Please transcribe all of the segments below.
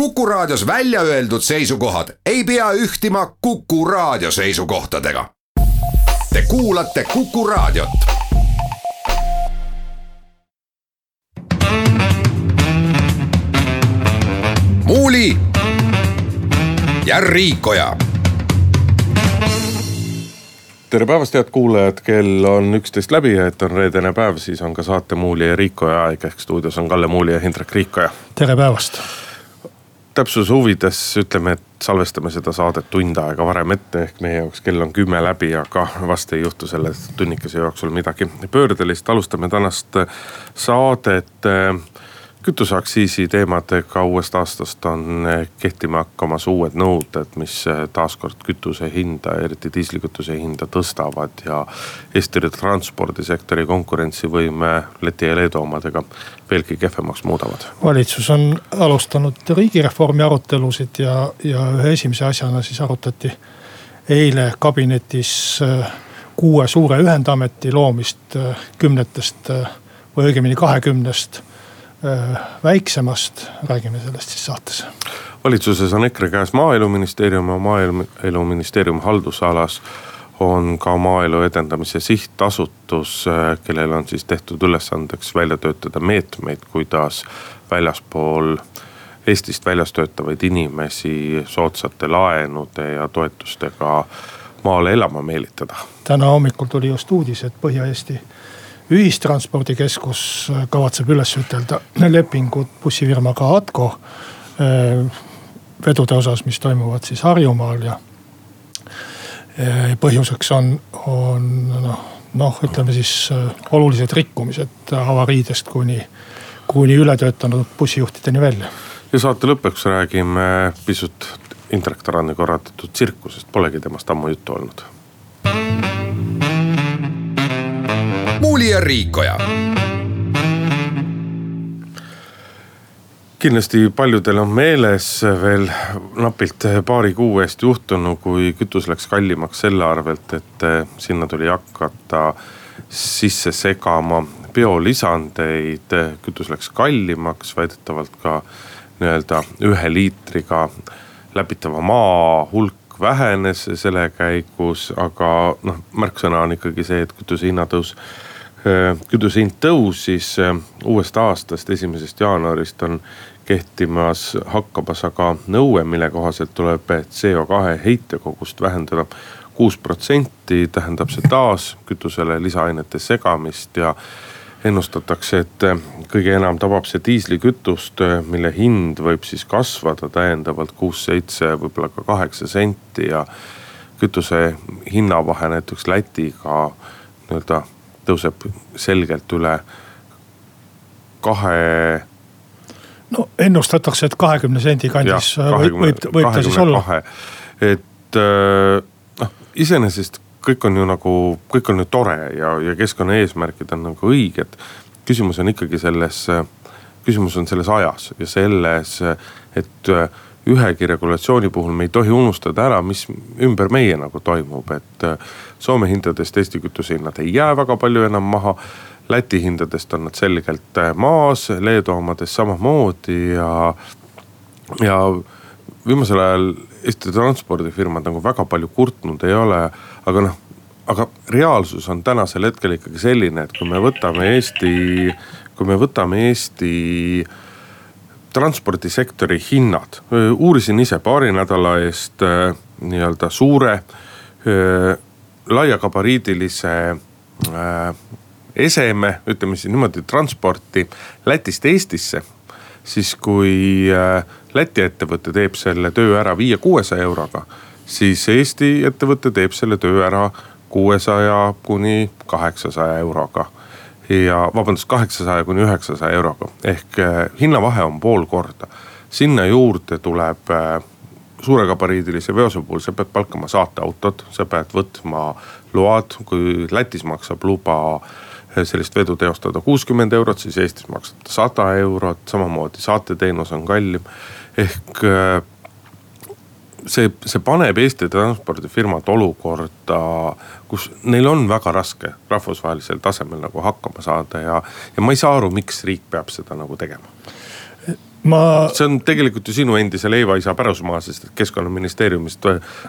Kuku Raadios välja öeldud seisukohad ei pea ühtima Kuku Raadio seisukohtadega. Te kuulate Kuku Raadiot. muuli ja Riikoja tere päevast, head kuulajad, kell on üksteist läbi ja et on reedene päev, siis on ka saate Muuli ja Riikoja aeg ehk stuudios on Kalle Muuli ja Hindrek Riikoja. tere päevast täpsuse huvides ütleme, et salvestame seda saadet tund aega varem ette, ehk meie jaoks kell on kümme läbi, aga vast ei juhtu selle tunnikese jooksul midagi pöördelist. alustame tänast saadet kütuseaktsiisi teemadega uuest aastast on kehtima hakkamas uued nõuded, mis taaskord kütuse hinda, eriti diislikütuse hinda tõstavad ja Eesti transpordisektori konkurentsivõime Läti ja Leedu omadega veelgi kehvemaks muudavad. valitsus on alustanud riigireformi arutelusid ja, ja ühe esimese asjana siis arutati eile kabinetis äh, kuue suure ühendameti loomist kümnetest või õigemini kahekümnest väiksemast, räägime sellest siis saates. valitsuses on EKRE käes maaeluministeerium ja maaeluministeeriumi haldusalas on ka maaelu edendamise sihtasutus, äh, kellel on siis tehtud ülesandeks välja töötada meetmeid, kuidas väljaspool Eestist väljas töötavaid inimesi soodsate laenude ja toetustega maale elama meelitada. täna hommikul tuli just uudis, et Põhja-Eesti ühistranspordikeskus kavatseb üles ütelda lepingud bussifirmaga Atko eh, vedude osas, mis toimuvad siis Harjumaal ja. Eh, põhjuseks on, on noh, noh, ütleme siis olulised rikkumised avariidest kuni, kuni ületöötanud bussijuhtideni välja. ja saate lõpuks räägime pisut Indrek Tarandi korraldatud tsirkusest, polegi temast ammu juttu olnud Muuli ja Riikoja. kindlasti paljudel on meeles veel napilt paari kuu eest juhtunu, kui kütus läks kallimaks selle arvelt, et sinna tuli hakata sisse segama biolisandeid. kütus läks kallimaks, väidetavalt ka nii-öelda ühe liitriga läbitava maa hulk vähenes selle käigus, aga noh, märksõna on ikkagi see, et kütuse hinnatõus kütuse hind tõusis äh, uuest aastast, esimesest jaanuarist on kehtimas hakkamas aga nõue, mille kohaselt tuleb CO2 heitkogust vähendada kuus protsenti. tähendab see taas kütusele lisaainete segamist ja ennustatakse, et äh, kõige enam tabab see diislikütust, mille hind võib siis kasvada täiendavalt kuus-seitse, võib-olla ka kaheksa senti ja kütuse hinnavahe näiteks Lätiga nii-öelda tõuseb selgelt üle kahe. no ennustatakse, et kahekümne sendi kandis ja, 20, võib, võib, võib ta siis olla. et äh, noh, iseenesest kõik on ju nagu, kõik on ju tore ja, ja keskkonnaeesmärgid on nagu õiged. küsimus on ikkagi selles, küsimus on selles ajas ja selles, et äh, ühegi regulatsiooni puhul me ei tohi unustada ära, mis ümber meie nagu toimub, et äh, Soome hindadest Eesti kütusehinnad ei jää väga palju enam maha. Läti hindadest on nad selgelt äh, maas, Leedu omadest samamoodi ja, ja viimasel ajal Eesti transpordifirmad nagu väga palju kurtnud ei ole, aga noh aga reaalsus on tänasel hetkel ikkagi selline, et kui me võtame Eesti, kui me võtame Eesti äh, transpordisektori hinnad. uurisin ise paari nädala eest nii-öelda suure laiagabariidilise eseme, ütleme siis niimoodi, transporti Lätist Eestisse. siis kui Läti ettevõte teeb selle töö ära viie-kuuesaja euroga, siis Eesti ettevõte teeb selle töö ära kuuesaja kuni kaheksasaja euroga ja vabandust, kaheksasaja kuni üheksasaja euroga ehk eh, hinnavahe on pool korda. sinna juurde tuleb eh, suuregabariidilise veose puhul, sa pead palkama saateautod, sa pead võtma load, kui Lätis maksab luba eh, sellist vedu teostada kuuskümmend eurot, siis Eestis maksab ta sada eurot, samamoodi saateteenus on kallim. ehk see, see paneb Eesti transpordifirmad olukorda, kus neil on väga raske rahvusvahelisel tasemel nagu hakkama saada ja, ja ma ei saa aru, miks riik peab seda nagu tegema ma. see on tegelikult ju sinu endise leivaisa pärusmaa, sest et keskkonnaministeeriumist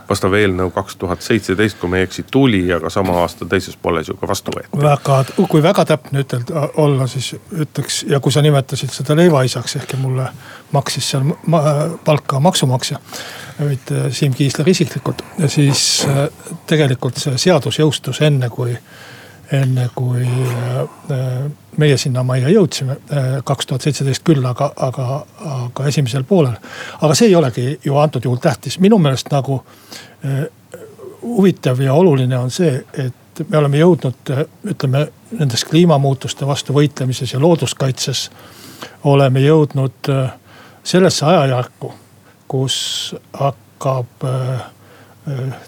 vastav eelnõu kaks tuhat seitseteist, kui ma ei eksi, tuli, aga sama aasta teises pooles ju ka vastu võeti. väga, kui väga täpne ütelda olla, siis ütleks ja kui sa nimetasid seda leivaisaks, ehkki mulle maksis seal ma, palka maksumaksja. Mitte Siim Kiisler isiklikult, siis äh, tegelikult see seadus jõustus enne, kui enne kui äh, meie sinnamajja jõudsime, äh, kaks tuhat seitseteist küll, aga, aga, aga esimesel poolel. aga see ei olegi ju antud juhul tähtis, minu meelest nagu äh, huvitav ja oluline on see, et me oleme jõudnud, ütleme nendes kliimamuutuste vastu võitlemises ja looduskaitses. oleme jõudnud sellesse ajajärku, kus hakkab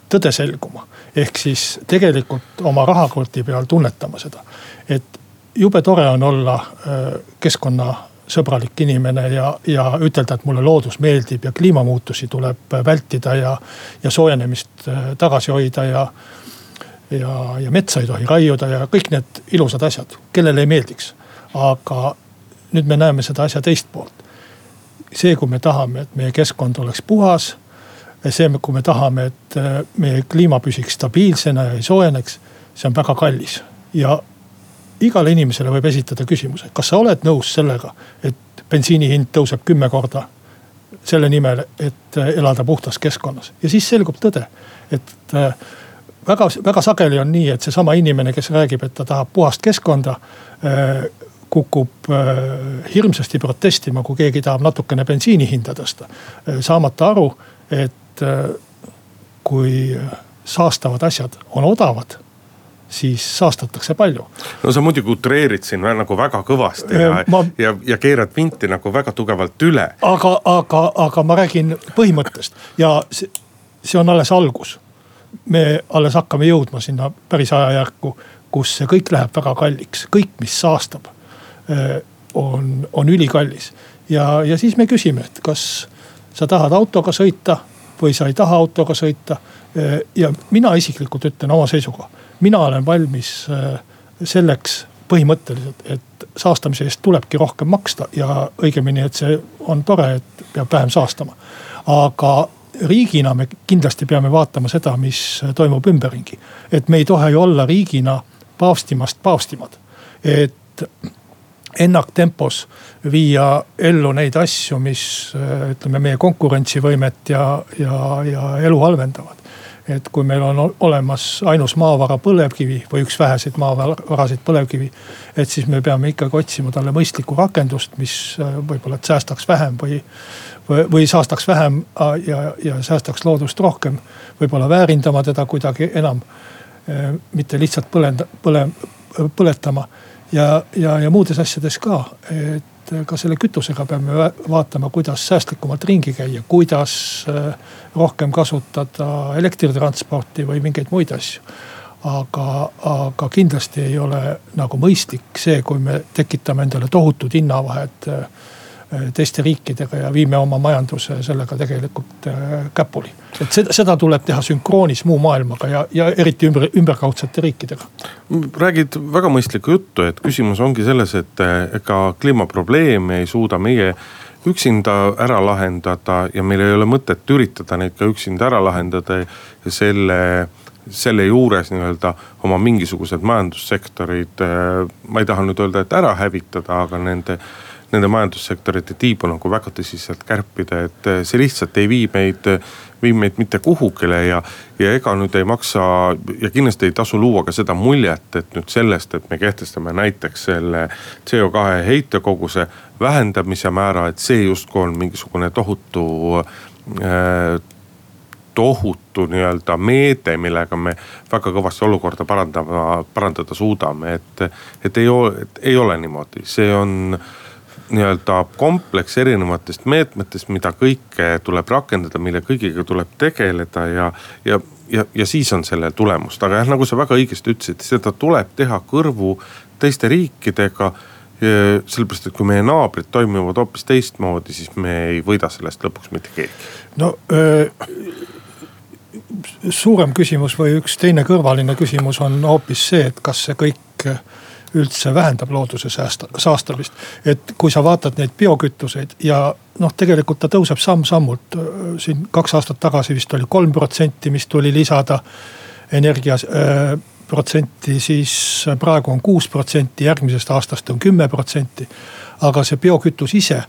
tõde selguma ehk siis tegelikult oma rahakoti peal tunnetama seda. et jube tore on olla äh, keskkonnasõbralik inimene ja, ja ütelda, et mulle loodus meeldib ja kliimamuutusi tuleb vältida ja, ja soojenemist äh, tagasi hoida ja. ja, ja metsa ei tohi raiuda ja kõik need ilusad asjad, kellele ei meeldiks. aga nüüd me näeme seda asja teist poolt. See, kui me tahame, et meie keskkond oleks puhas see, kui me tahame, et äh, meie kliima püsiks stabiilsena ja ei soojeneks, see on väga kallis. ja igale inimesele võib esitada küsimuse, kas sa oled nõus sellega, et bensiini hind tõuseb kümme korda selle nimel, et äh, elada puhtas keskkonnas ja siis selgub tõde, et äh, väga, väga sageli on nii, et seesama inimene, kes räägib, et ta tahab puhast keskkonda, kukub hirmsasti protestima, kui keegi tahab natukene bensiini hinda tõsta. saamata aru, et äh, kui saastavad asjad on odavad siis saastatakse palju. no sa muidugi utreerid siin nagu väga kõvasti ja äh, ma..., ja, ja keerad vinti nagu väga tugevalt üle. aga, aga, aga ma räägin põhimõttest ja see, see on alles algus. me alles hakkame jõudma sinna päris ajajärku, kus see kõik läheb väga kalliks, kõik, mis saastab, äh, on, on ülikallis. ja, ja siis me küsime, et kas sa tahad autoga sõita või sa ei taha autoga sõita. ja mina isiklikult ütlen oma seisukoha, mina olen valmis äh, selleks põhimõtteliselt, et saastamise eest tulebki rohkem maksta ja õigemini, et see on tore, et peab vähem saastama. aga riigina me kindlasti peame vaatama seda, mis toimub ümberringi. et me ei tohi olla riigina paavstimast paavstimad. et ennaktempos viia ellu neid asju, mis ütleme, meie konkurentsivõimet ja, ja, ja elu halvendavad. et kui meil on olemas ainus maavara põlevkivi või üks väheseid maavarasid põlevkivi. et siis me peame ikkagi otsima talle mõistlikku rakendust, mis võib-olla, et säästaks vähem või, või, või saastaks vähem ja, ja säästaks loodust rohkem. võib-olla väärindama teda kuidagi enam. mitte lihtsalt põlenda, põle, põletama ja, ja, ja muudes asjades ka. et ka selle kütusega peame vaatama, kuidas säästlikumalt ringi käia, kuidas äh, rohkem kasutada elektritransporti või mingeid muid asju. aga, aga kindlasti ei ole nagu mõistlik see, kui me tekitame endale tohutud hinnavahed äh, teiste riikidega ja viime oma majanduse sellega tegelikult äh, käpuli. et seda, seda tuleb teha sünkroonis muu maailmaga ja, ja eriti ümber, ümberkaudsete riikidega. räägid väga mõistlikku juttu, et küsimus ongi selles, et äh, ega kliimaprobleeme ei suuda meie üksinda ära lahendada ja meil ei ole mõtet üritada neid ka üksinda ära lahendada ja selle selle juures nii-öelda oma mingisugused majandussektorid, ma ei taha nüüd öelda, et ära hävitada, aga nende nende majandussektorite tiibu nagu väga tõsiselt kärpida, et eh, see lihtsalt ei vii meid, vii meid mitte kuhugile ja. ja ega nüüd ei maksa ja kindlasti ei tasu luua ka seda muljet, et nüüd sellest, et me kehtestame näiteks selle CO2 heitekoguse vähendamise määra, et see justkui on mingisugune tohutu äh, tohutu nii-öelda meede, millega me väga kõvasti olukorda parandama, parandada suudame, et, et ei ole, ei ole niimoodi, see on nii-öelda kompleks erinevatest meetmetest, mida kõike tuleb rakendada, mille kõigiga tuleb tegeleda ja, ja, ja, ja siis on sellel tulemust, aga jah, nagu sa väga õigesti ütlesid, seda tuleb teha kõrvu teiste riikidega sellepärast, et kui meie naabrid toimivad hoopis teistmoodi, siis me ei võida sellest lõpuks mitte keegi. no öö, suurem küsimus või üks teine kõrvaline küsimus on hoopis see, et kas see kõik üldse vähendab looduse säästa, saastamist. et kui sa vaatad neid biokütuseid ja noh, tegelikult ta tõuseb samm-sammult. siin kaks aastat tagasi vist oli kolm protsenti, mis tuli lisada energia äh, protsenti, siis praegu on kuus protsenti, järgmisest aastast on kümme protsenti. aga see biokütus ise,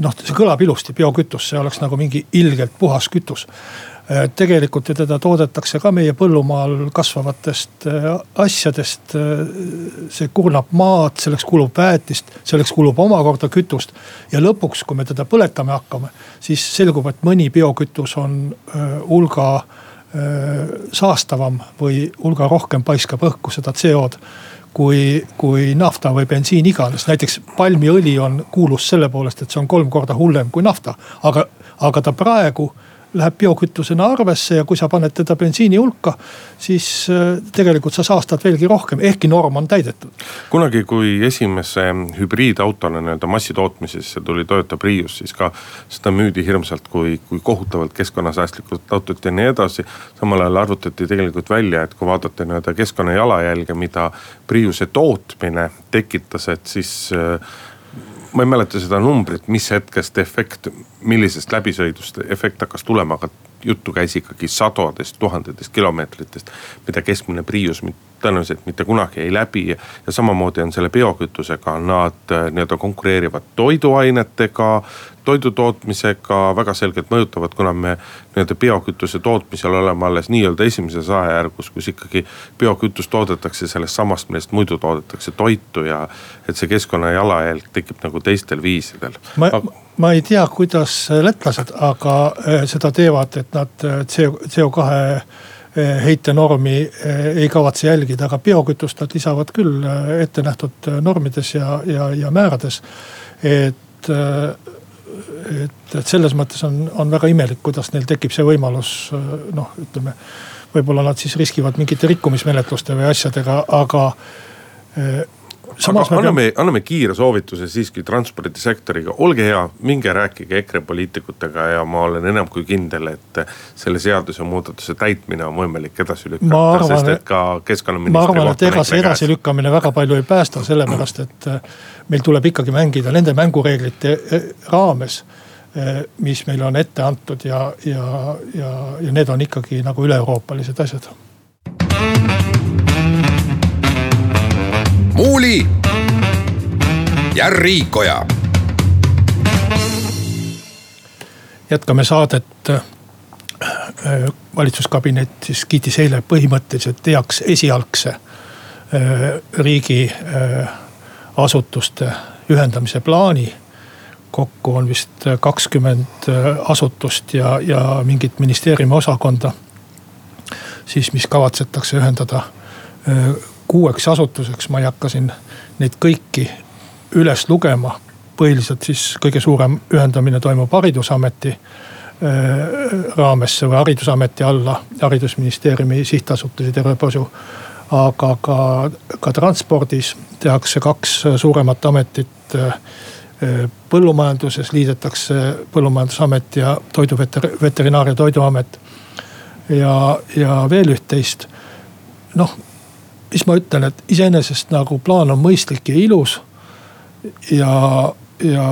noh, see kõlab ilusti, biokütus, see oleks nagu mingi ilgelt puhas kütus Äh, tegelikult ju teda toodetakse ka meie põllumaal kasvavatest äh, asjadest. Äh, see kurnab maad, selleks kulub väetist, selleks kulub omakorda kütust. ja lõpuks, kui me teda põletama hakkame, siis selgub, et mõni biokütus on hulga saastavam või hulga rohkem paiskab õhku seda CO-d kui, kui nafta või bensiin iganes. näiteks palmiõli on kuulus selle poolest, et see on kolm korda hullem kui nafta, aga, aga ta praegu läheb biokütusena arvesse ja kui sa paned teda bensiini hulka, siis äh, tegelikult sa saastad veelgi rohkem, ehkki norm on täidetud. kunagi, kui esimese hübriidautona nii-öelda massitootmisesse tuli Toyota Prius, siis ka seda müüdi hirmsalt kui, kui kohutavalt keskkonnasäästlikult autot ja nii edasi. samal ajal arvutati tegelikult välja, et kui vaadata nii-öelda keskkonna jalajälge, mida Priuse tootmine tekitas, et siis äh, ma ei mäleta seda numbrit, mis hetkest efekt, millisest läbisõidust efekt hakkas tulema, aga juttu käis ikkagi sadadest tuhandetest kilomeetritest, mida keskmine Prius tõenäoliselt mitte kunagi ei läbi. ja samamoodi on selle biokütusega, nad äh, nii-öelda konkureerivad toiduainetega, toidu tootmisega väga selgelt mõjutavad, kuna me nii-öelda biokütuse tootmisel oleme alles nii-öelda esimeses ajajärgus, kus ikkagi biokütust toodetakse sellest samast, millest muidu toodetakse toitu ja. et see keskkonna jalajälg tekib nagu teistel viisidel. ma ma ei tea, kuidas lätlased, aga äh, seda teevad, et nad äh, CO, CO2 heitenormi ei kavatse jälgida, aga biokütust nad lisavad küll ette nähtud normides ja, ja, ja määrades. et et, et selles mõttes on, on väga imelik, kuidas neil tekib see võimalus noh, ütleme. võib-olla nad siis riskivad mingite rikkumismenetluste või asjadega, aga samas aga anname peame..., anname kiire soovituse siiski transpordisektoriga, olge hea, minge rääkige EKRE poliitikutega ja ma olen enam kui kindel, et selle seadusemuudatuse täitmine on võimalik edasi lükata, sest et ka keskkonnaministri. ma arvan, et ega see edasilükkamine väga palju ei päästa, sellepärast et äh, meil tuleb ikkagi mängida nende mängureeglite äh, raames äh, mis meile on ette antud ja, ja, ja, ja need on ikkagi nagu üle-euroopalised asjad Muuli ja Riikoja. jätkame saadet. Äh, valitsuskabinet siis kiitis eile põhimõtteliselt heaks esialgse äh, riigi äh, asutuste ühendamise plaani. kokku on vist kakskümmend asutust ja, ja mingit ministeeriumi osakonda. siis, mis kavatsetakse ühendada kuueks asutuseks, ma ei hakka siin neid kõiki üles lugema. põhiliselt siis kõige suurem ühendamine toimub haridusameti äh, raamesse või haridusameti alla, haridusministeeriumi sihtasutusi terve posu. aga ka, ka transpordis tehakse kaks suuremat ametit. Äh, põllumajanduses liidetakse põllumajandusamet ja toidu veterinaar- ja toiduamet. ja, ja veel üht-teist. noh mis ma ütlen, et iseenesest nagu plaan on mõistlik ja ilus. ja, ja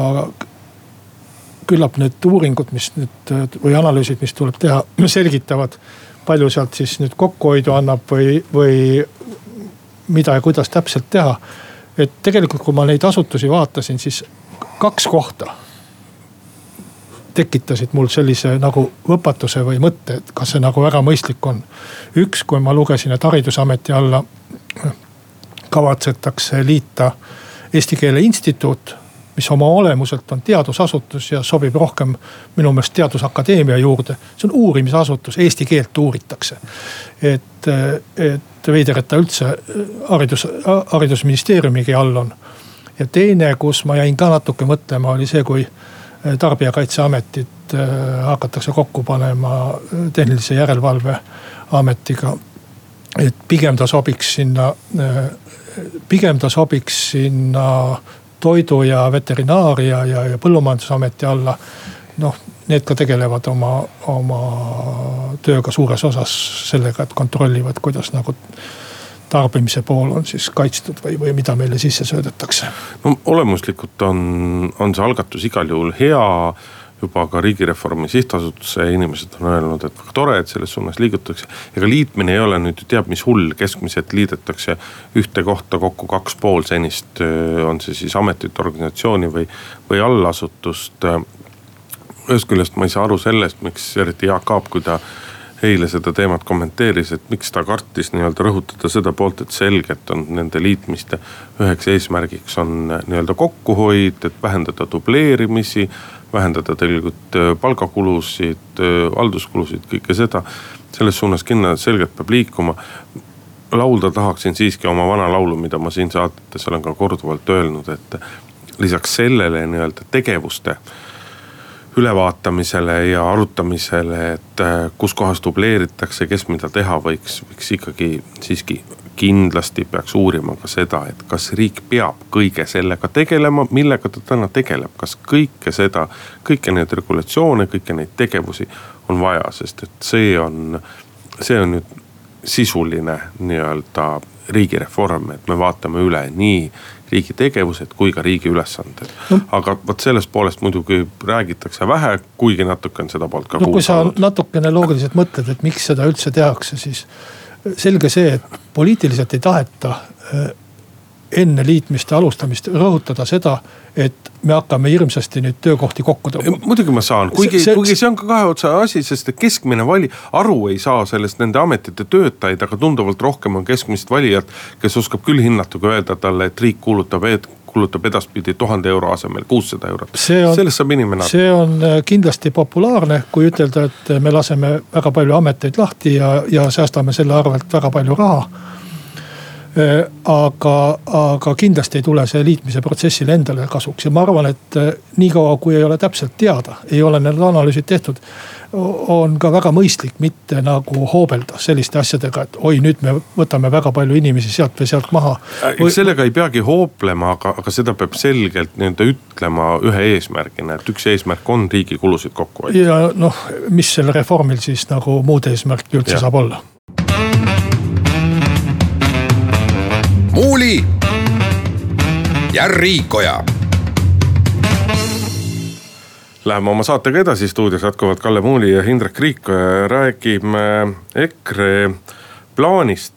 küllap need uuringud, mis nüüd või analüüsid, mis tuleb teha, selgitavad. palju sealt siis nüüd kokkuhoidu annab või, või mida ja kuidas täpselt teha. et tegelikult, kui ma neid asutusi vaatasin, siis kaks kohta tekitasid mul sellise nagu võpatuse või mõtte, et kas see nagu väga mõistlik on. üks, kui ma lugesin, et haridusameti alla kavatsetakse liita Eesti Keele Instituut, mis oma olemuselt on teadusasutus ja sobib rohkem minu meelest Teadusakadeemia juurde. see on uurimisasutus, eesti keelt uuritakse. et, et veider, et ta üldse haridus, haridusministeeriumigi all on. ja teine, kus ma jäin ka natuke mõtlema, oli see, kui tarbijakaitseametit äh, hakatakse kokku panema tehnilise järelevalve ametiga et pigem ta sobiks sinna, pigem ta sobiks sinna toidu ja veterinaaria ja, ja põllumajandusameti alla. noh, need ka tegelevad oma, oma tööga suures osas sellega, et kontrollivad, kuidas nagu tarbimise pool on siis kaitstud või, või mida meile sisse söödetakse? no olemuslikult on, on see algatus igal juhul hea juba ka Riigireformi Sihtasutuse inimesed on öelnud, et väga tore, et selles suunas liigutakse. ega liitmine ei ole nüüd ju teab mis hull, keskmiselt liidetakse ühte kohta kokku kaks pool senist, on see siis ametit, organisatsiooni või, või allasutust. ühest küljest ma ei saa aru sellest, miks eriti Jaak Aab, kui ta eile seda teemat kommenteeris, et miks ta kartis nii-öelda rõhutada seda poolt, et selgelt on nende liitmiste üheks eesmärgiks on nii-öelda kokkuhoid, et vähendada dubleerimisi. vähendada tegelikult äh, palgakulusid, äh, halduskulusid, kõike seda. selles suunas kindlasti selgelt peab liikuma laulda tahaksin siiski oma vana laulu, mida ma siin saatetes olen ka korduvalt öelnud, et lisaks sellele nii-öelda tegevuste ülevaatamisele ja arutamisele, et äh, kus kohas dubleeritakse, kes mida teha võiks, võiks ikkagi siiski kindlasti peaks uurima ka seda, et kas riik peab kõige sellega tegelema, millega ta täna tegeleb, kas kõike seda, kõiki neid regulatsioone, kõiki neid tegevusi on vaja, sest et see on, see on nüüd sisuline nii-öelda riigireform, et me vaatame üle nii riigi tegevused kui ka riigi ülesanded no.. aga vot sellest poolest muidugi räägitakse vähe, kuigi natuke on seda poolt ka no, kuulda. kui sa natukene loogiliselt mõtled, et miks seda üldse tehakse, siis selge see, et poliitiliselt ei taheta enne liitmiste alustamist rõhutada seda, et me hakkame hirmsasti nüüd töökohti kokku tõmbama. muidugi ma saan, kuigi, kuigi see on ka kahe otsa asi, sest keskmine vali, aru ei saa sellest nende ametite töötajaid, aga tunduvalt rohkem on keskmist valijat. kes oskab küll hinnata, kui öelda talle, et riik kuulutab et kulutab edaspidi tuhande euro asemel kuussada eurot. sellest saab inimene aru. see on äh, kindlasti populaarne, kui ütelda, et me laseme väga palju ameteid lahti ja, ja säästame selle arvelt väga palju raha aga, aga kindlasti ei tule see liitmise protsessile endale kasuks ja ma arvan, et äh, niikaua kui ei ole täpselt teada, ei ole need analüüsid tehtud. on ka väga mõistlik mitte nagu hoobelda selliste asjadega, et oi, nüüd me võtame väga palju inimesi sealt või sealt maha. Või... sellega ei peagi hooplema, aga, aga seda peab selgelt nii-öelda ütlema ühe eesmärgina, et üks eesmärk on riigi kulusid kokku hoida. ja noh, mis sel reformil siis nagu muud eesmärki üldse ja. saab olla Muuli ja Riikoja. Läheme oma saatega edasi, stuudios jätkuvalt Kalle Muuli ja Hindrek Riikoja, räägime EKRE plaanist,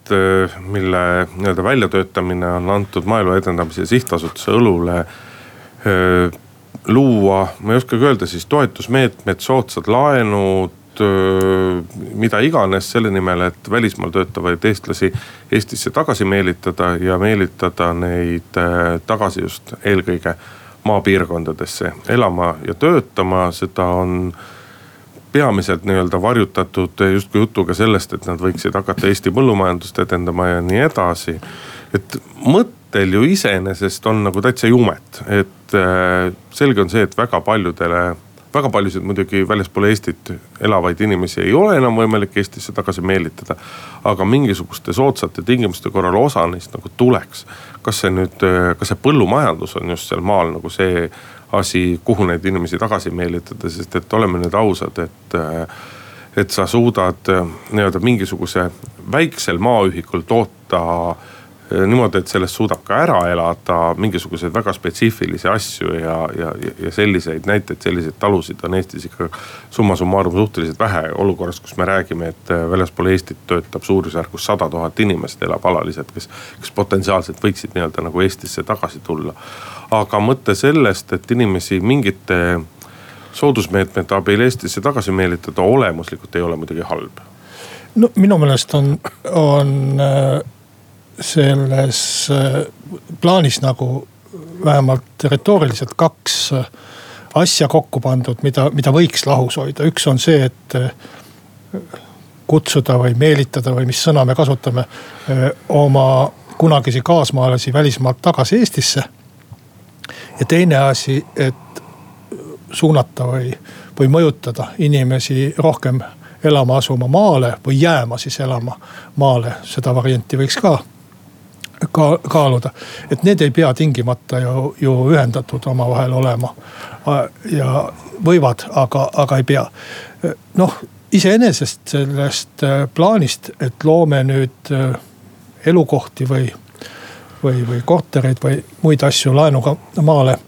mille nii-öelda väljatöötamine on antud Maaelu Edendamise Sihtasutuse õlule luua, ma ei oskagi öelda siis toetusmeetmed, soodsad laenud, mida iganes selle nimel, et välismaal töötavaid eestlasi Eestisse tagasi meelitada ja meelitada neid tagasi just eelkõige maapiirkondadesse elama ja töötama, seda on peamiselt nii-öelda varjutatud justkui jutuga sellest, et nad võiksid hakata Eesti põllumajandust edendama ja nii edasi. et mõttel ju iseenesest on nagu täitsa jumet, et selge on see, et väga paljudele väga paljusid muidugi väljaspool Eestit elavaid inimesi ei ole enam võimalik Eestisse tagasi meelitada. aga mingisuguste soodsate tingimuste korral osa neist nagu tuleks. kas see nüüd, kas see põllumajandus on just seal maal nagu see asi, kuhu neid inimesi tagasi meelitada, sest et oleme nüüd ausad, et et sa suudad nii-öelda mingisuguse väiksel maaühikul toota niimoodi, et sellest suudab ka ära elada mingisuguseid väga spetsiifilisi asju ja, ja, ja selliseid näiteid, selliseid talusid on Eestis ikka summa summarum suhteliselt vähe. olukorras, kus me räägime, et väljaspool Eestit töötab suurusjärgus sada tuhat inimest, elab alaliselt, kes, kes potentsiaalselt võiksid nii-öelda nagu Eestisse tagasi tulla. aga mõte sellest, et inimesi mingite soodusmeetmete abil Eestisse tagasi meelitada olemuslikult ei ole muidugi halb. no minu meelest on, on äh selles äh, plaanis nagu vähemalt retooriliselt kaks äh, asja kokku pandud, mida, mida võiks lahus hoida. üks on see, et äh, kutsuda või meelitada või mis sõna me kasutame, oma kunagisi kaasmaalasi välismaalt tagasi Eestisse. ja teine asi, et suunata või, või mõjutada inimesi rohkem elama asuma maale või jääma siis elama maale, seda varianti võiks ka ka kaaluda. et need ei pea tingimata ju, ju ühendatud omavahel olema. ja võivad, aga, aga ei pea. noh, iseenesest sellest äh, plaanist, et loome nüüd äh, elukohti või, või, või kortereid või muid asju laenuga maale.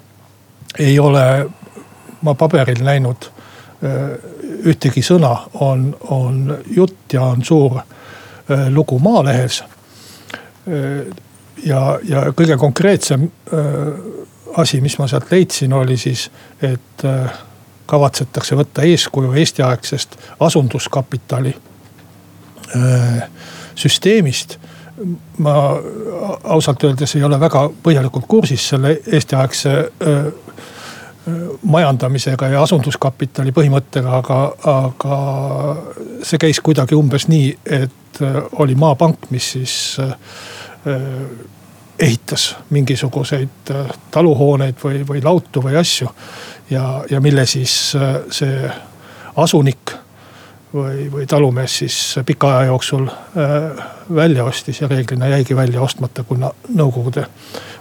ei ole ma paberil näinud ühtegi sõna, on, on jutt ja on suur lugu Maalehes. Ja, ja kõige konkreetsem asi, mis ma sealt leidsin, oli siis, et kavatsetakse võtta eeskuju Eesti-aegsest asunduskapitali süsteemist. Ma ausalt öeldes ei ole väga põhjalikult kursis selle Eesti-aegse majandamisega ja asunduskapitali põhimõttega, aga, aga see käis kuidagi umbes nii, et oli maapank, mis siis ehitas mingisuguseid taluhooneid või, või lautu või asju. ja, ja mille siis see asunik või, või talumees siis pika aja jooksul välja ostis ja reeglina jäigi välja ostmata, kuna nõukogude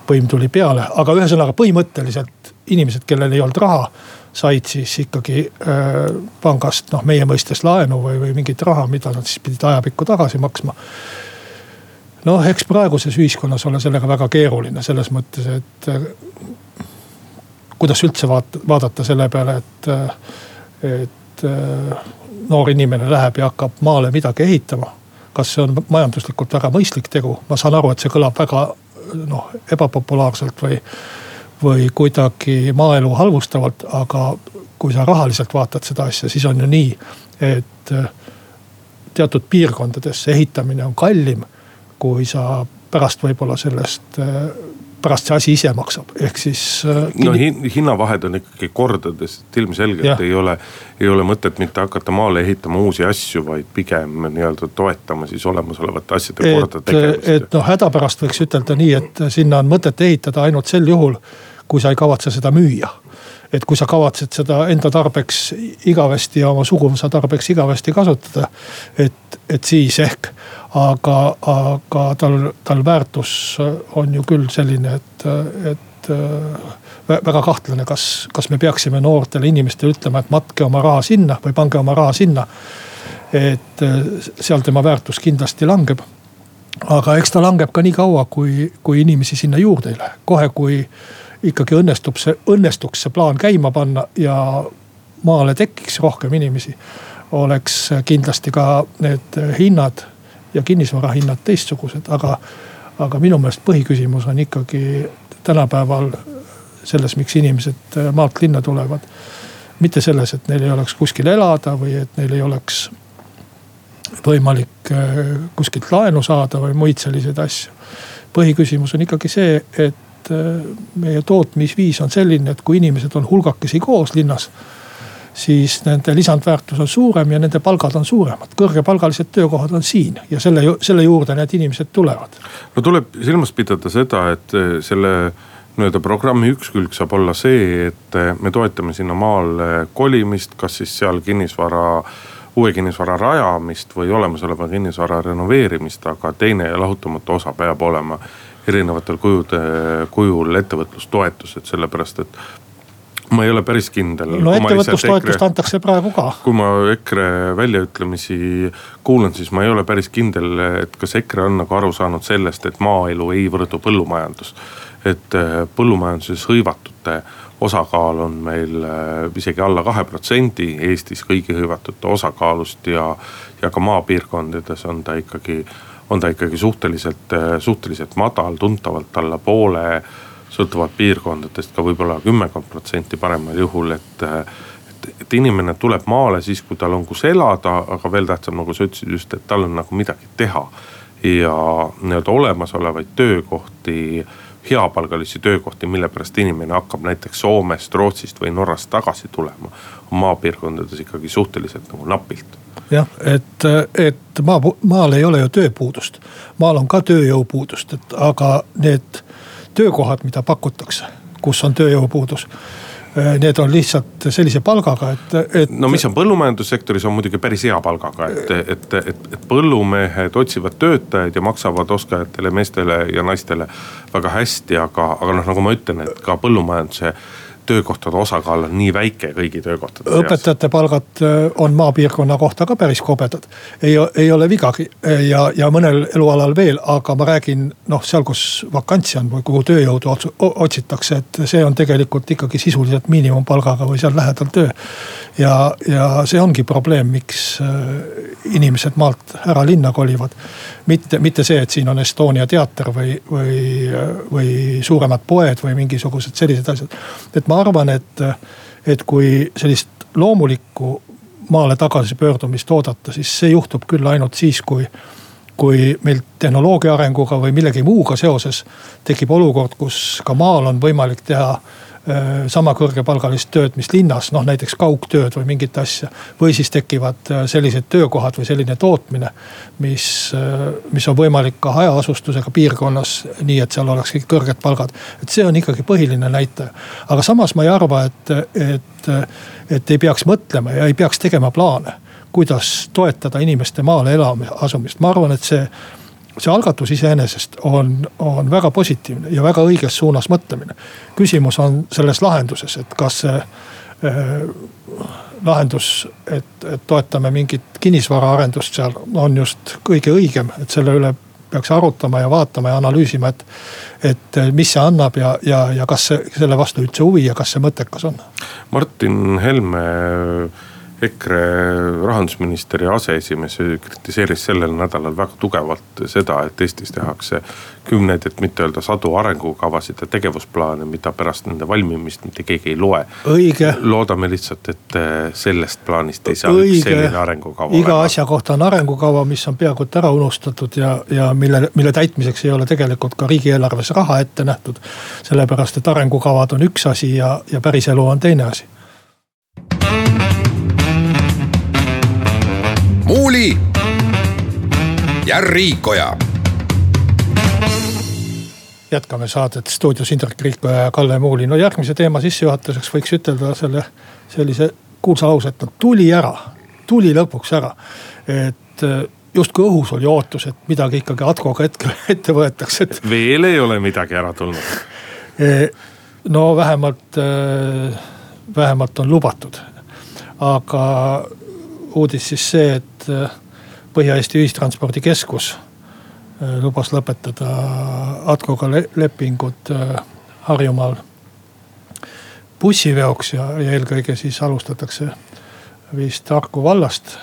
võim tuli peale, aga ühesõnaga põhimõtteliselt inimesed, kellel ei olnud raha, said siis ikkagi äh, pangast noh, meie mõistes laenu või, või mingit raha, mida nad siis pidid ajapikku tagasi maksma. Noh, eks praeguses ühiskonnas ole sellega väga keeruline selles mõttes, et äh, kuidas üldse vaata, vaadata selle peale, et, äh, et äh, noor inimene läheb ja hakkab maale midagi ehitama. kas see on majanduslikult väga mõistlik tegu, ma saan aru, et see kõlab väga noh ebapopulaarselt või, või kuidagi maaelu halvustavalt, aga kui sa rahaliselt vaatad seda asja, siis on ju nii, et teatud piirkondades ehitamine on kallim, kui sa pärast võib-olla sellest äh, pärast see asi ise maksab, ehk siis äh,. no hin, hinnavahed on ikkagi kordades, et ilmselgelt ei ole, ei ole mõtet mitte hakata maale ehitama uusi asju, vaid pigem nii-öelda toetama siis olemasolevate asjade korda tegemist. et noh, hädapärast võiks ütelda nii, et sinna on mõtet ehitada ainult sel juhul, kui sa ei kavatse seda müüa et kui sa kavatsed seda enda tarbeks igavesti ja oma suguvõsa tarbeks igavesti kasutada. et, et siis ehk, aga, aga tal, tal väärtus on ju küll selline, et, et väga kahtlane, kas, kas me peaksime noortele inimestele ütlema, et matke oma raha sinna või pange oma raha sinna. et seal tema väärtus kindlasti langeb. aga eks ta langeb ka nii kaua, kui, kui inimesi sinna juurde ei lähe, kohe kui ikkagi õnnestub see, õnnestuks see plaan käima panna ja maale tekiks rohkem inimesi. oleks kindlasti ka need hinnad ja kinnisvara hinnad teistsugused, aga, aga minu meelest põhiküsimus on ikkagi tänapäeval selles, miks inimesed maalt linna tulevad. mitte selles, et neil ei oleks kuskil elada või et neil ei oleks võimalik äh, kuskilt laenu saada või muid selliseid asju. põhiküsimus on ikkagi see, et et äh, meie tootmisviis on selline, et kui inimesed on hulgakesi koos linnas siis nende lisandväärtus on suurem ja nende palgad on suuremad. kõrgepalgalised töökohad on siin ja selle, selle juurde need inimesed tulevad. no tuleb silmas pidada seda, et äh, selle nii-öelda programmi üks külg saab olla see, et äh, me toetame sinna maale kolimist, kas siis seal kinnisvara uue kinnisvara rajamist või olemasoleva kinnisvara renoveerimist, aga teine ja lahutamatu osa peab olema erinevatel kujude, kujul ettevõtlustoetused, sellepärast et ma ei ole päris kindel. no ettevõtlustoetust antakse praegu ka. kui ma EKRE väljaütlemisi kuulan, siis ma ei ole päris kindel, et kas EKRE on nagu aru saanud sellest, et maaelu ei võrdu põllumajandus. et äh, põllumajanduses hõivatute osakaal on meil äh, isegi alla kahe protsendi Eestis kõigi hõivatute osakaalust ja, ja ka maapiirkondades on ta ikkagi on ta ikkagi suhteliselt, suhteliselt madal, tuntavalt alla poole. Sõltuvalt piirkondadest ka võib-olla kümmekond protsenti paremal juhul, et, et, et inimene tuleb maale siis, kui tal on kus elada, aga veel tähtsam, nagu sa ütlesid just, et tal on nagu midagi teha. ja nii-öelda olemasolevaid töökohti heapalgalisi töökohti, mille pärast inimene hakkab näiteks Soomest, Rootsist või Norrast tagasi tulema. on maapiirkondades ikkagi suhteliselt nagu napilt jah, et, et maa, maal ei ole ju tööpuudust, maal on ka tööjõupuudust, et aga need töökohad, mida pakutakse, kus on tööjõupuudus need on lihtsalt sellise palgaga, et, et. no mis on põllumajandussektoris on muidugi päris hea palgaga, et, et, et, et põllumehed otsivad töötajaid ja maksavad oskajatele meestele ja naistele väga hästi, aga, aga noh, nagu ma ütlen, et ka põllumajanduse töökohtade osakaal on nii väike kõigi töökohtade seas. õpetajate palgad äh, on maapiirkonna kohta ka päris kobedad. ei, ei ole vigagi ja, ja mõnel elualal veel, aga ma räägin noh, seal, kus vakantsi on või kuhu tööjõudu otsitakse, et see on tegelikult ikkagi sisuliselt miinimumpalgaga või seal lähedal töö. ja, ja see ongi probleem, miks äh, inimesed maalt ära linna kolivad. Mitte, mitte see, et siin on Estonia teater või, või, või suuremad poed või mingisugused sellised asjad. et ma arvan, et, et kui sellist loomulikku maale tagasipöördumist oodata, siis see juhtub küll ainult siis, kui kui meil tehnoloogia arenguga või millegi muuga seoses tekib olukord, kus ka maal on võimalik teha Äh, sama kõrgepalgalist tööd, mis linnas, noh näiteks kaugtööd või mingit asja. või siis tekivad äh, sellised töökohad või selline tootmine, mis, äh, mis on võimalik ka hajaasustusega piirkonnas, nii et seal oleks kõik kõrged palgad. et see on ikkagi põhiline näitaja. aga samas ma ei arva, et, et, et ei peaks mõtlema ja ei peaks tegema plaane kuidas toetada inimeste maale elama asumist, ma arvan, et see see algatus iseenesest on, on väga positiivne ja väga õiges suunas mõtlemine. küsimus on selles lahenduses, et kas see äh, lahendus, et, et toetame mingit kinnisvaraarendust seal on just kõige õigem, et selle üle peaks arutama ja vaatama ja analüüsima, et. et mis see annab ja, ja, ja kas see, selle vastu üldse huvi ja kas see mõttekas on. Martin Helme EKRE rahandusminister ja aseesimees kritiseeris sellel nädalal väga tugevalt seda, et Eestis tehakse kümneid, et mitte öelda sadu arengukavasid ja tegevusplaane, mida pärast nende valmimist mitte keegi ei loe. loodame lihtsalt, et sellest plaanist ei saa Õige. üks selline arengukava. iga asja kohta on arengukava, mis on peaaegu et ära unustatud ja, ja mille, mille täitmiseks ei ole tegelikult ka riigieelarves raha ette nähtud. sellepärast, et arengukavad on üks asi ja, ja päriselu on teine asi Muuli ja Riikoja. jätkame saadet stuudios Indrek Riikoja ja Kalle Muuli. no järgmise teema sissejuhatuseks võiks ütelda selle sellise kuulsa lause, et no tuli ära, tuli lõpuks ära. et äh, justkui õhus oli ootus, et midagi ikkagi Atkoga hetkel ette võetakse, et. veel ei ole midagi ära tulnud. E, no vähemalt, äh, vähemalt on lubatud, aga uudis siis see, et äh, Põhja-Eesti Ühistranspordikeskus äh, lubas lõpetada Atkoga lepingud äh, Harjumaal bussiveoks ja, ja eelkõige siis alustatakse vist Harku vallast,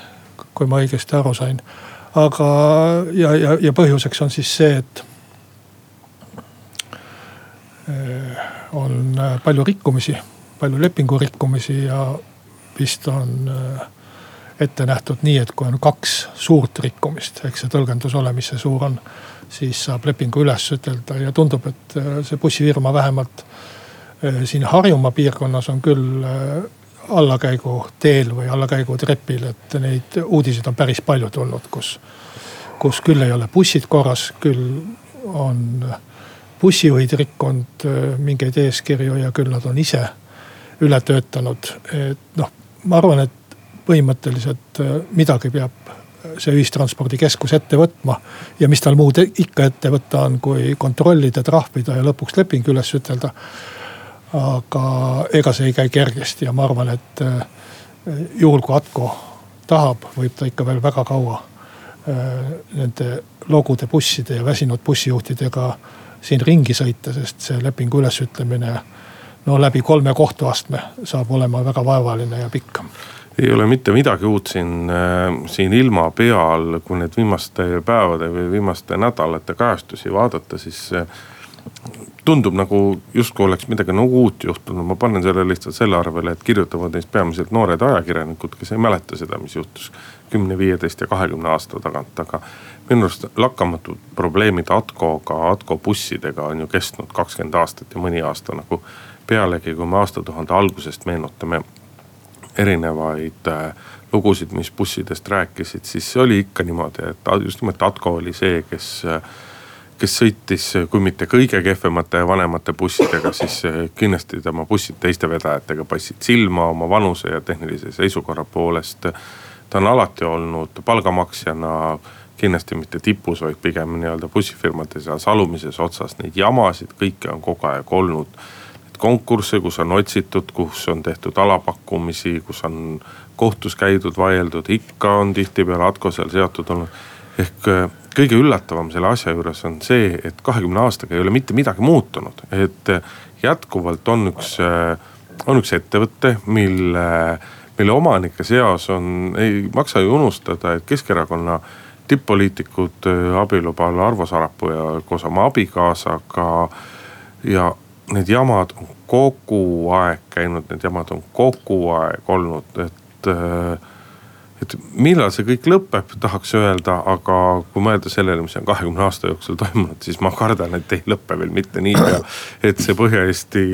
kui ma õigesti aru sain. aga, ja, ja, ja põhjuseks on siis see, et on palju rikkumisi, palju lepingu rikkumisi ja vist on äh, ette nähtud nii, et kui on kaks suurt rikkumist, eks see tõlgendus ole, mis see suur on. siis saab lepingu üles ütelda ja tundub, et äh, see bussifirma vähemalt äh, siin Harjumaa piirkonnas on küll äh, allakäiguteel või allakäigutrepil, et neid uudiseid on päris palju tulnud, kus. kus küll ei ole bussid korras, küll on bussijuhid rikkunud mingeid eeskirju ja küll nad on ise üle töötanud, et noh, ma arvan, et põhimõtteliselt äh, midagi peab äh, see ühistranspordikeskus ette võtma. ja mis tal muud ikka ette võtta on, kui kontrollida, trahvida ja lõpuks leping üles ütelda. aga ega see ei käi kergesti ja ma arvan, et äh, juhul kui Atko tahab, võib ta ikka veel väga kaua nende logude busside ja väsinud bussijuhtidega siin ringi sõita, sest see lepingu ülesütlemine no läbi kolme kohtuastme saab olema väga vaevaline ja pikk ei ole mitte midagi uut siin, äh, siin ilma peal, kui neid viimaste päevade või viimaste nädalate kajastusi vaadata, siis äh, tundub nagu justkui oleks midagi nagu uut juhtunud, ma panen selle lihtsalt selle arvele, et kirjutavad neist peamiselt noored ajakirjanikud, kes ei mäleta seda, mis juhtus kümne, viieteist ja kahekümne aasta tagant, aga. minu arust lakkamatud probleemid Atkoga, Atko bussidega on ju kestnud kakskümmend aastat ja mõni aasta nagu pealegi, kui me aastatuhande algusest meenutame erinevaid äh, lugusid, mis bussidest rääkisid, siis see oli ikka niimoodi, et just nimelt Atko oli see, kes äh, kes sõitis, kui mitte kõige kehvemate ja vanemate bussidega, siis äh, kindlasti tema bussid teiste vedajatega paistsid silma oma vanuse ja tehnilise seisukorra poolest. ta on alati olnud palgamaksjana kindlasti mitte tipus, vaid pigem nii-öelda bussifirmade seas alumises otsas, neid jamasid kõike on kogu aeg olnud konkursse, kus on otsitud, kus on tehtud alapakkumisi, kus on kohtus käidud, vaieldud, ikka on tihtipeale Atko seal seotud olnud. ehk äh, kõige üllatavam selle asja juures on see, et kahekümne aastaga ei ole mitte midagi muutunud, et äh, jätkuvalt on üks, äh, on üks ettevõte, mille, mille omanike seas on, ei maksa ju unustada, et Keskerakonna tipp-poliitikud abielubal Arvo Sarapuu ja koos oma abikaasaga ja need jamad on kogu aeg käinud, need jamad on kogu aeg olnud, et äh, et millal see kõik lõpeb, tahaks öelda, aga kui mõelda sellele, mis on kahekümne aasta jooksul toimunud, siis ma kardan, et ei lõpe veel mitte niipea. et see Põhja-Eesti,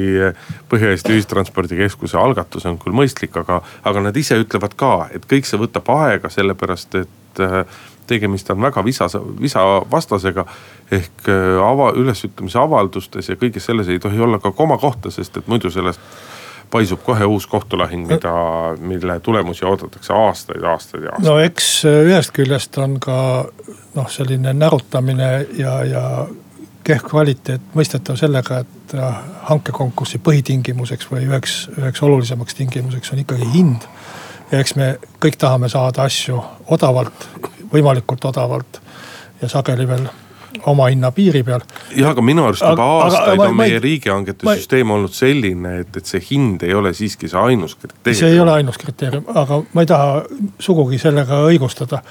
Põhja-Eesti Ühistranspordikeskuse algatus on küll mõistlik, aga, aga nad ise ütlevad ka, et kõik see võtab aega, sellepärast et äh, tegemist on väga visa, visavastasega. ehk äh, ava, ülesütlemise avaldustes ja kõiges selles ei tohi olla ka komakohta, sest et muidu sellest paisub kohe uus kohtulahing, mida, mille tulemusi oodatakse aastaid, aastaid ja aastaid. no eks äh, ühest küljest on ka noh, selline närutamine ja, ja kehv kvaliteet mõistetav sellega, et äh, hankekonkursi põhitingimuseks või üheks, üheks olulisemaks tingimuseks on ikkagi hind. ja eks me kõik tahame saada asju odavalt võimalikult odavalt ja sageli veel oma hinna piiri peal. jah, aga minu arust juba aastaid aga, on meie riigihangete ma, süsteem olnud selline, et, et see hind ei ole siiski see ainus kriteerium. see ei ole ainus kriteerium, aga ma ei taha sugugi sellega õigustada.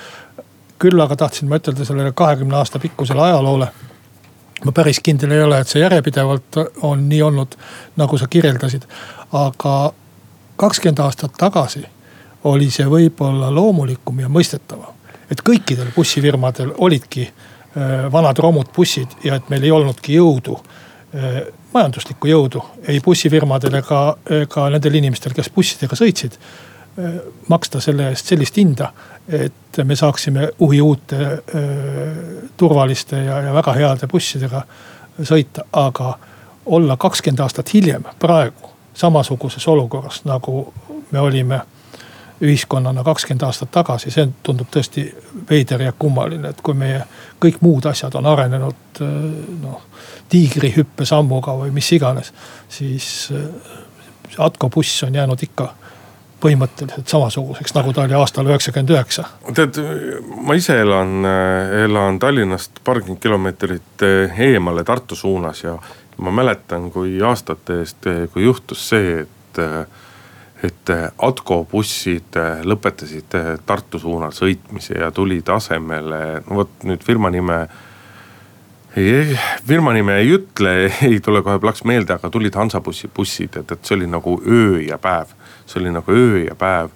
küll aga tahtsin ma ütelda sellele kahekümne aasta pikkusele ajaloole. ma päris kindel ei ole, et see järjepidevalt on nii olnud, nagu sa kirjeldasid, aga kakskümmend aastat tagasi oli see võib-olla loomulikum ja mõistetavam et kõikidel bussifirmadel olidki äh, vanad romud bussid ja et meil ei olnudki jõudu, äh, majanduslikku jõudu ei bussifirmadel ega, ega nendel inimestel, kes bussidega sõitsid. Äh, maksta selle eest sellist hinda, et me saaksime uhi uute turvaliste ja, ja väga heade bussidega sõita, aga olla kakskümmend aastat hiljem praegu samasuguses olukorras, nagu me olime ühiskonnana kakskümmend aastat tagasi, see tundub tõesti veider ja kummaline, et kui meie kõik muud asjad on arenenud noh, tiigrihüppesammuga või mis iganes. siis Atko buss on jäänud ikka põhimõtteliselt samasuguseks, nagu ta oli aastal üheksakümmend üheksa. tead, ma ise elan, elan Tallinnast paarkümmend kilomeetrit eemale Tartu suunas ja ma mäletan, kui aastate eest, kui juhtus see, et et eh, Atko bussid eh, lõpetasid eh, Tartu suunal sõitmise ja tulid asemele, no vot nüüd firma nime. firma nime ei ütle, ei tule kohe plaks meelde, aga tulid Hansabussi bussid, et, et see oli nagu öö ja päev. see oli nagu öö ja päev.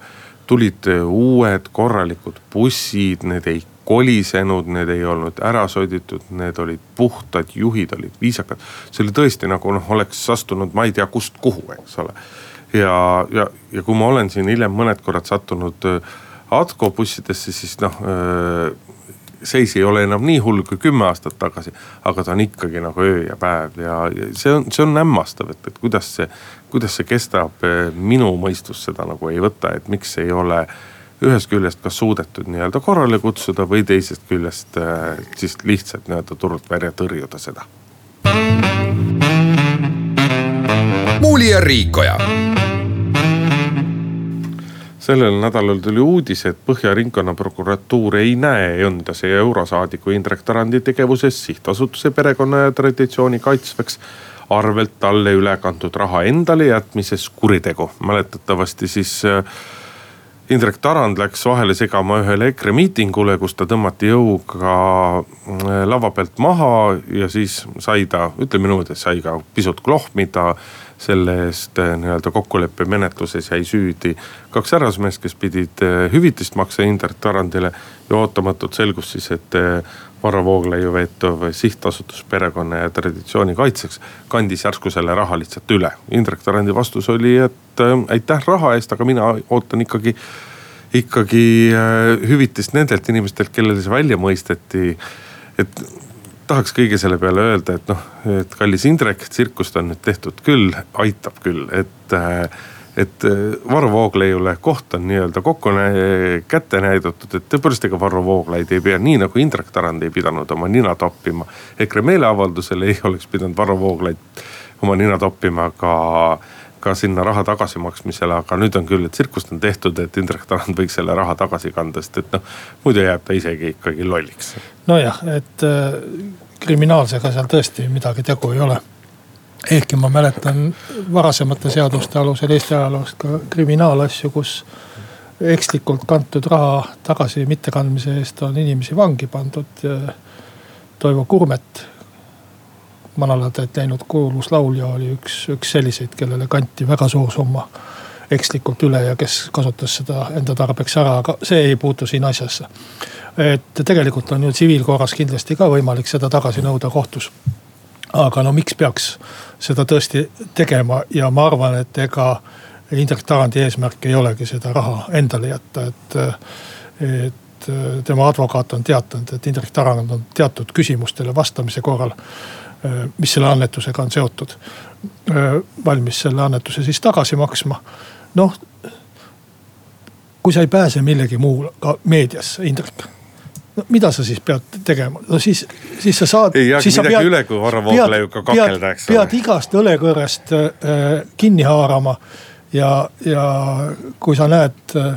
tulid uued korralikud bussid, need ei kolisenud, need ei olnud ära soditud, need olid puhtad, juhid olid viisakad. see oli tõesti nagu noh, oleks astunud, ma ei tea kust kuhu, eks ole ja, ja, ja kui ma olen siin hiljem mõned korrad sattunud äh, Atko bussidesse, siis noh äh, seis ei ole enam nii hull kui kümme aastat tagasi. aga ta on ikkagi nagu öö ja päev ja, ja see on, see on hämmastav, et, et kuidas see, kuidas see kestab. Äh, minu mõistus seda nagu ei võta, et miks ei ole ühest küljest kas suudetud nii-öelda korrale kutsuda või teisest küljest äh, siis lihtsalt nii-öelda turult välja tõrjuda seda. muuli ja Riikoja sellel nädalal tuli uudis, et Põhja ringkonnaprokuratuur ei näe endase ja eurosaadiku Indrek Tarandi tegevuses sihtasutuse perekonna ja traditsiooni kaitsvaks arvelt talle üle kantud raha endale jätmises kuritegu. mäletatavasti siis äh, Indrek Tarand läks vahele segama ühele EKRE miitingule, kus ta tõmmati jõuga äh, lava pealt maha ja siis sai ta, ütleme niimoodi, sai ka pisut klohmida selle eest eh, nii-öelda kokkuleppemenetluses jäi süüdi kaks härrasmeest, kes pidid eh, hüvitist maksa Indrek Tarandile. ja ootamatult selgus siis, et eh, Varro Vooglaiu veetav sihtasutus perekonna ja traditsiooni kaitseks kandis järsku selle raha lihtsalt üle. Indrek Tarandi vastus oli, et aitäh raha eest, aga mina ootan ikkagi ikkagi hüvitist nendelt inimestelt, kellele see välja mõisteti. et tahaks kõige selle peale öelda, et noh, et kallis Indrek, tsirkust on nüüd tehtud küll, aitab küll, et et Varro Vooglaiule koht on nii-öelda kokku kätte näidatud, et tõepoolest ega Varro Vooglaid ei pea, nii nagu Indrek Tarand ei pidanud oma nina toppima. EKRE meeleavaldusel ei oleks pidanud Varro Vooglaid oma nina toppima ka ka sinna raha tagasimaksmisele, aga nüüd on küll, et tsirkust on tehtud, et Indrek Tarand võiks selle raha tagasi kanda, sest et noh, muidu jääb ta isegi ikkagi lolliks. nojah, et äh, kriminaalsega seal tõesti midagi tegu ei ole. ehkki ma mäletan varasemate seaduste alusel Eesti ajaloost ka kriminaalasju, kus ekslikult kantud raha tagasi mittekandmise eest on inimesi vangi pandud. Toivo Kurmet manalatäit läinud kuulus laulja oli üks, üks selliseid, kellele kanti väga suur summa ekslikult üle ja kes kasutas seda enda tarbeks ära, aga see ei puutu siin asjasse. Et tegelikult on ju tsiviilkorras kindlasti ka võimalik seda tagasi nõuda kohtus. aga no miks peaks seda tõesti tegema ja ma arvan, et ega Indrek Tarandi eesmärk ei olegi seda raha endale jätta, et, et tema advokaat on teatanud, et Indrek Tarand on teatud küsimustele vastamise korral mis selle annetusega on seotud. Valmis selle annetuse siis tagasi maksma. noh, kui sa ei pääse millegi muuga meediasse, Indrek no mida sa siis pead tegema, no siis, siis sa saad. ei jäägi midagi pead, üle, kui Varro Vooglaiuga kakelda, eks ole. pead igast õlekõrrest äh, kinni haarama ja, ja kui sa näed äh,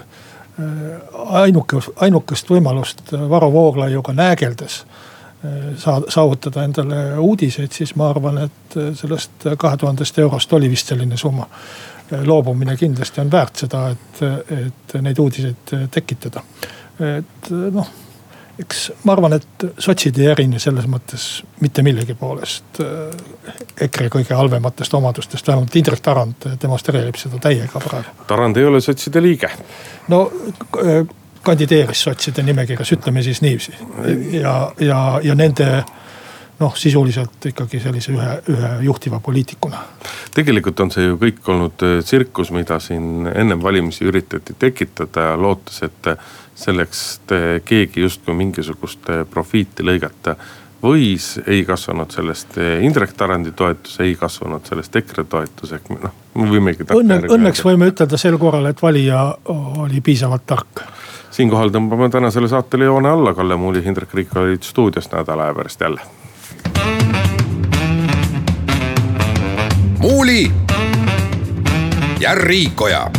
ainuke, ainukest võimalust Varro Vooglaiuga näägeldes äh, saada, saavutada endale uudiseid, siis ma arvan, et sellest kahe tuhandest eurost oli vist selline summa. loobumine kindlasti on väärt seda, et, et neid uudiseid tekitada. et noh, eks ma arvan, et sotsid ei erine selles mõttes mitte millegi poolest EKRE kõige halvematest omadustest, vähemalt Indrek Tarand demonstreerib seda täiega praegu. Tarand ei ole sotside liige. no kandideeris sotside nimekirjas, ütleme siis niiviisi. ja, ja, ja nende noh, sisuliselt ikkagi sellise ühe, ühe juhtiva poliitikuna. tegelikult on see ju kõik olnud äh, tsirkus, mida siin ennem valimisi üritati tekitada lootes, et selleks keegi justkui mingisugust profiiti lõigata võis, ei kasvanud sellest Indrek Tarandi toetus, ei kasvanud sellest EKRE toetus, ehk noh, me võimegi. Õnne, õnneks võime ütelda sel korral, et valija oli piisavalt tark siinkohal tõmbame tänasele saatele joone alla, Kalle Muuli, Hindrek Riik olid stuudios nädala aja pärast jälle. muuli ja Riikoja